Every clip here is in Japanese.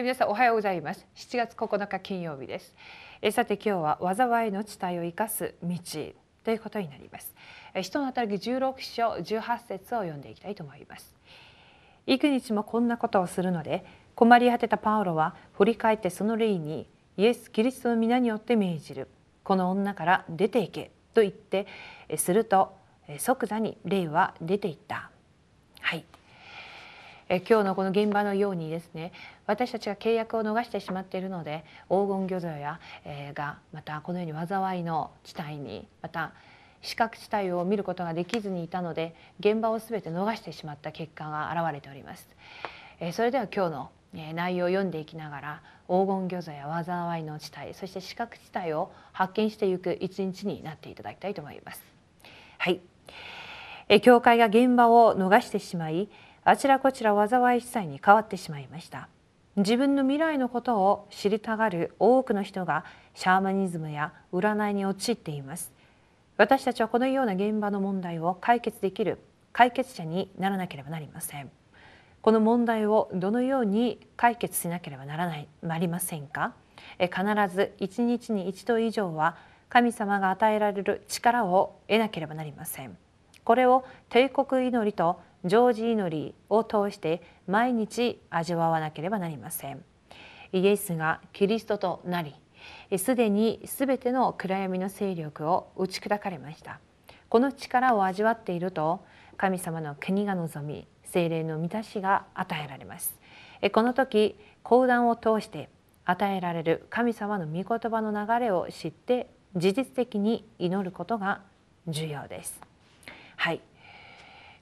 はい、皆さんおはようございます。7月9日金曜日です。えさて今日は災いの地帯を生かす道ということになります。え人の働き16章18節を読んでいきたいと思います。幾日もこんなことをするので困り果てたパウロは振り返ってその霊にイエス・キリストの皆によって命じるこの女から出て行けと言ってすると即座に霊は出ていった。はいえ今日のこの現場のようにですね私たちが契約を逃してしまっているので黄金魚像や、えー、がまたこのように災いの地帯にまた視覚地帯を見ることができずにいたので現場を全て逃してしまった結果が現れております。えー、それでは今日の内容を読んでいきながら黄金魚座や災いの地帯そして視覚地帯を発見していく一日になっていただきたいと思います。はい、え教会が現場を逃してしまいあちらこちら災い地帯に変わってしまいました。自分の未来のことを知りたがる多くの人がシャーマニズムや占いに陥っています。私たちはこのような現場の問題を解決できる解決者にならなければなりません。この問題をどのように解決しなければならないなりませんか？必ず一日に一度以上は神様が与えられる力を得なければなりません。これを帝国祈りと常時祈りを通して毎日味わわなければなりません。イエスがキリストとなりすでにすべての暗闇の勢力を打ち砕かれました。この力を味わっていると神様の国が望み精霊の満たしが与えられます。この時講談を通して与えられる神様の御言葉の流れを知って事実的に祈ることが重要です。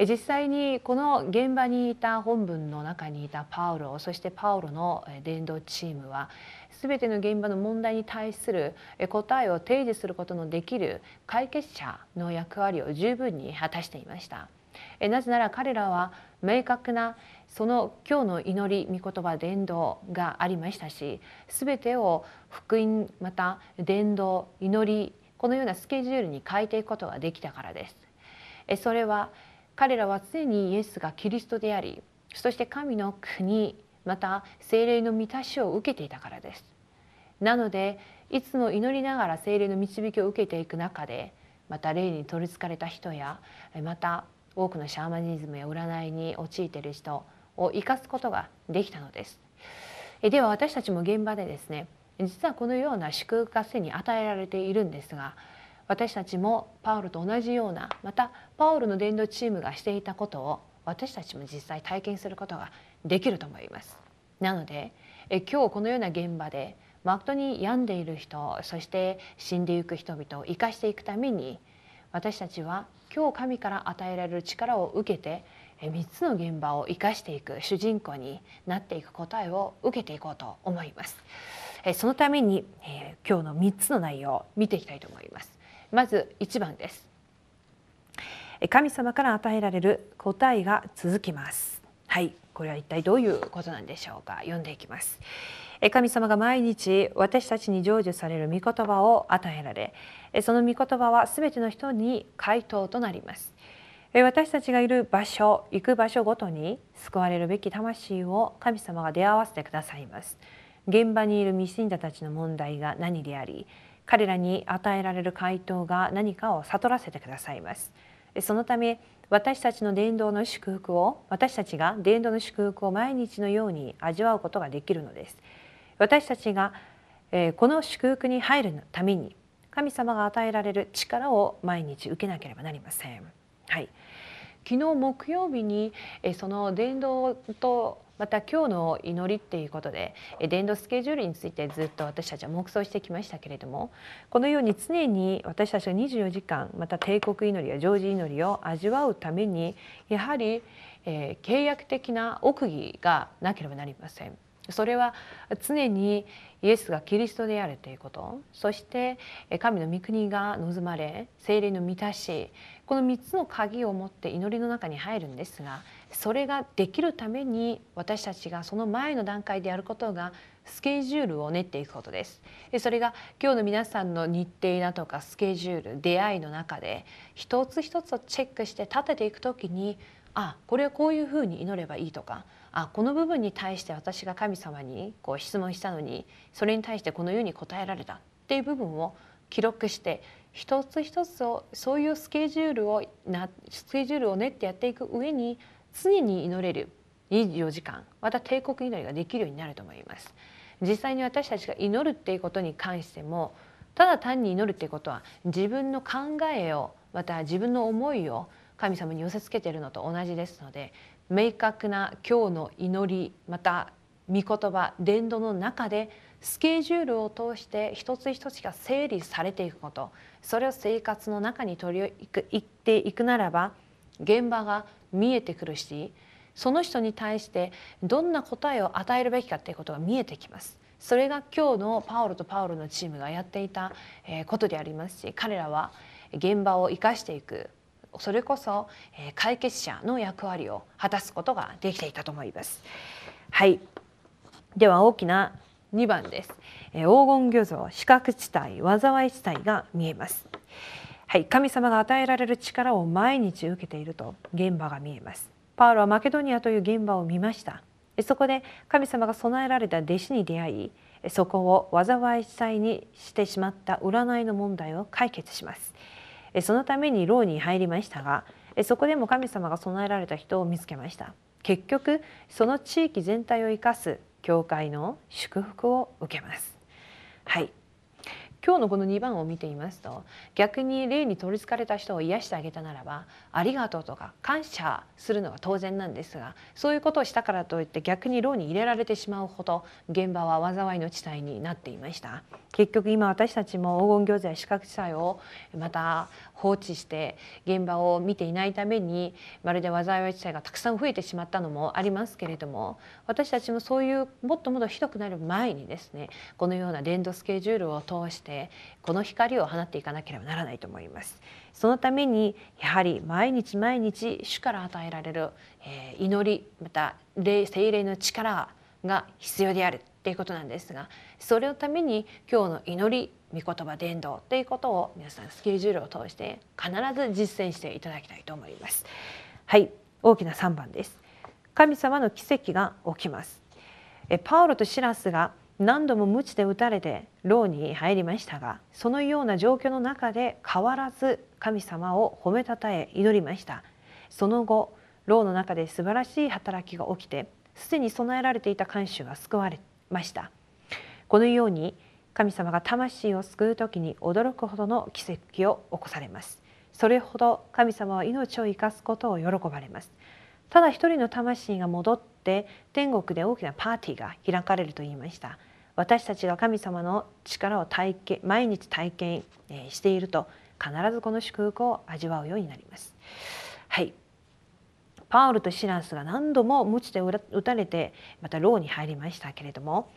実際にこの現場にいた本文の中にいたパウロそしてパウロの伝道チームは全ての現場の問題に対する答えを提示することのできる解決者の役割を十分に果たしていました。なぜなら彼らは明確なその今日の祈り御言葉伝道がありましたし全てを福音また伝道祈りこのようなスケジュールに変えていくことができたからです。それは彼らは常にイエスがキリストでありそして神の国また精霊の満たしを受けていたからです。なのでいつも祈りながら精霊の導きを受けていく中でまた霊に取りつかれた人やまた多くのシャーマニズムや占いに陥っている人を生かすことができたのです。では私たちも現場でですね実はこのような祝福がすでに与えられているんですが私たちもパウロと同じようなまたパウロの伝道チームがしていたことを私たちも実際体験することができると思います。なのでえ今日このような現場で誠に病んでいる人そして死んでいく人々を生かしていくために私たちは今日神から与えられる力を受けて3つの現場を生かしていく主人公になっていく答えを受けていこうと思います。そのために今日の3つの内容を見ていきたいと思います。まず1番です。神様から与えられる答えが続きます。はい。これは一体どういうことなんでしょうか。読んでいきます。神様が毎日私たちに成就される御言葉を与えられその御言葉は全ての人に回答となります。私たちがいる場所行く場所ごとに救われるべき魂を神様が出会わせてくださいます。現場にいる未信者たちの問題が何であり彼らに与えられる回答が何かを悟らせてくださいます。そのため私たちの伝道の祝福を私たちが伝道の祝福を毎日のように味わうことができるのです。私たちがこの祝福に入るために神様が与えられる力を毎日受けなければなりません。はい。昨日木曜日にその伝道とまた今日の祈りっていうことで伝道スケジュールについてずっと私たちは黙想してきましたけれどもこのように常に私たちが24時間また帝国祈りや常時祈りを味わうためにやはり、契約的な奥義がなければなりません。それは常にイエスがキリストであるということそして神の御国が望まれ精霊の満たしこの3つの鍵を持って祈りの中に入るんですがそれができるために私たちがその前の段階でやることがスケジュールを練っていくことです。それが今日の皆さんの日程だとかスケジュール出会いの中で一つ一つをチェックして立てていく時にあこれはこういうふうに祈ればいいとかあこの部分に対して私が神様にこう質問したのにそれに対してこのように答えられたっていう部分を記録して一つ一つをそういうスケジュールをなスケジュールを練ってやっていく上に常に祈れる24時間また帝国祈りができるようになると思います。実際に私たちが祈るっていうことに関してもただ単に祈るっていうことは自分の考えをまた自分の思いを神様に寄せつけているのと同じですので明確な今日の祈りまた御言葉伝道の中でスケジュールを通して一つ一つが整理されていくことそれを生活の中に取り入っていくならば現場が見えてくるしその人に対してどんな答えを与えるべきかということが見えてきます。それが今日のパウロとパウロのチームがやっていたことでありますし彼らは現場を生かしていくそれこそ解決者の役割を果たすことができていたと思います。はいでは大きな2番です。黄金魚像、四角地帯、災い地帯が見えます。はい、神様が与えられる力を毎日受けていると現場が見えます。パウロはマケドニアという現場を見ました。そこで神様が備えられた弟子に出会い、そこを災い地帯にしてしまった占いの問題を解決します。そのために牢に入りましたがそこでも神様が備えられた人を見つけました結局その地域全体を生かす教会の祝福を受けます。はい。今日のこの2番を見ていますと逆に霊に取りつかれた人を癒してあげたならばありがとうとか感謝するのは当然なんですがそういうことをしたからといって逆に牢に入れられてしまうほど現場は災いの地帯になっていました。結局今私たちも黄金行や四角地帯をまた放置して現場を見ていないためにまるで災い地帯がたくさん増えてしまったのもありますけれども私たちもそういうもっともっとひどくなる前にですねこのような伝道スケジュールを通してこの光を放っていかなければならないと思います。そのためにやはり毎日毎日主から与えられる、え祈りまた霊精霊の力が必要であるっていうことなんですがそれのために今日の祈り御言葉伝道っていうことを皆さんスケジュールを通して必ず実践していただきたいと思います。はい大きな3番です。神様の奇跡が起きます。えパウロとシラスが何度も鞭で打たれて牢に入りましたがそのような状況の中で変わらず神様を褒めたたえ祈りました。その後牢の中で素晴らしい働きが起きてすでに備えられていた看守が救われました。このように神様が魂を救う時に驚くほどの奇跡を起こされます。それほど神様は命を生かすことを喜ばれます。ただ一人の魂が戻って天国で大きなパーティーが開かれると言いました。私たちが神様の力を体験毎日体験していると必ずこの祝福を味わうようになります。はい。パウルとシラスが何度も鞭で打たれてまた牢に入りましたけれども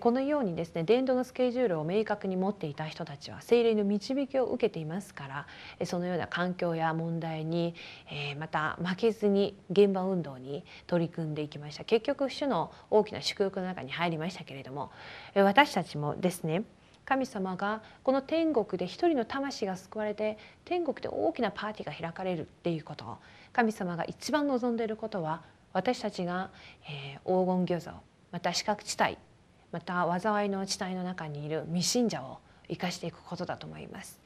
このようにですね伝道のスケジュールを明確に持っていた人たちは精霊の導きを受けていますからそのような環境や問題にまた負けずに現場運動に取り組んでいきました。結局主の大きな祝福の中に入りましたけれども私たちもですね神様がこの天国で一人の魂が救われて天国で大きなパーティーが開かれるっていうこと神様が一番望んでいることは私たちが、えー、黄金魚像また視覚地帯また災いの地帯の中にいる未信者を生かしていくことだと思います。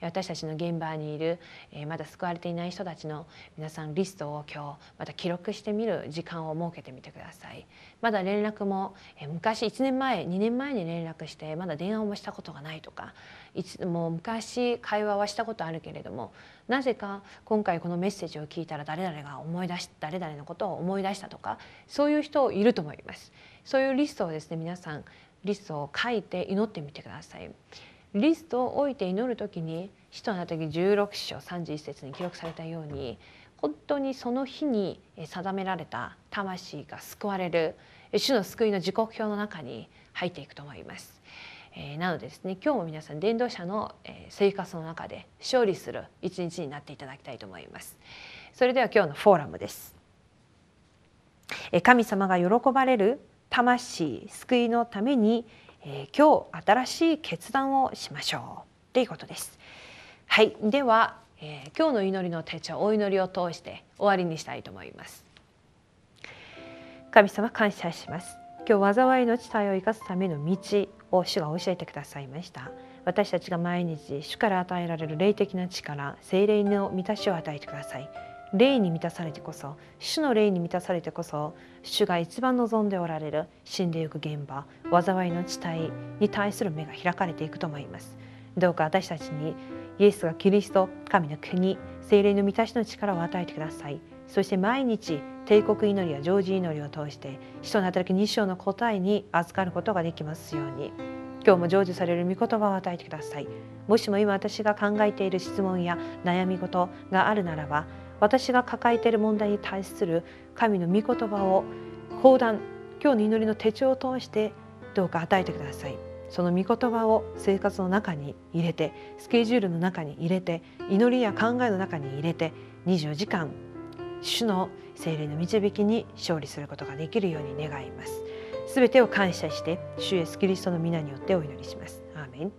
私たちの現場にいる、まだ救われていない人たちの皆さんリストを今日また記録してみる時間を設けてみてください。まだ連絡も、昔1年前2年前に連絡してまだ電話もしたことがないとかいつも昔会話はしたことあるけれどもなぜか今回このメッセージを聞いたら誰々が思い出し誰々のことを思い出したとかそういう人いると思います。そういうリストをですね皆さんリストを書いて祈ってみてください。リストを置いて祈る時に使徒の働き16章31節に記録されたように本当にその日に定められた魂が救われる主の救いの時刻表の中に入っていくと思います。えー、なのでですね今日も皆さん伝道者の、え生活の中で勝利する一日になっていただきたいと思います。それでは今日のフォーラムです。え神様が喜ばれる魂救いのためにえー、今日新しい決断をしましょう。ということです。はい、では、えー、今日の祈りの手帳お祈りを通して終わりにしたいと思います。神様感謝します。今日災いの地帯を生かすための道を主が教えてくださいました。私たちが毎日主から与えられる霊的な力精霊の満たしを与えてください。霊に満たされてこそ主の霊に満たされてこそ主が一番望んでおられる死んでゆく現場災いの地帯に対する目が開かれていくと思います。どうか私たちにイエスがキリスト神の国精霊の満たしの力を与えてください。そして毎日帝国祈りや常時祈りを通して人の働き2章の答えに預かることができますように。今日も成就される御言葉を与えてください。もしも今私が考えている質問や悩み事があるならば私が抱えている問題に対する神の御言葉を講談今日の祈りの手帳を通してどうか与えてくださいその御言葉を生活の中に入れてスケジュールの中に入れて祈りや考えの中に入れて24時間主の精霊の導きに勝利することができるように願います。すべてを感謝して主イエスキリストの皆によってお祈りします。アーメン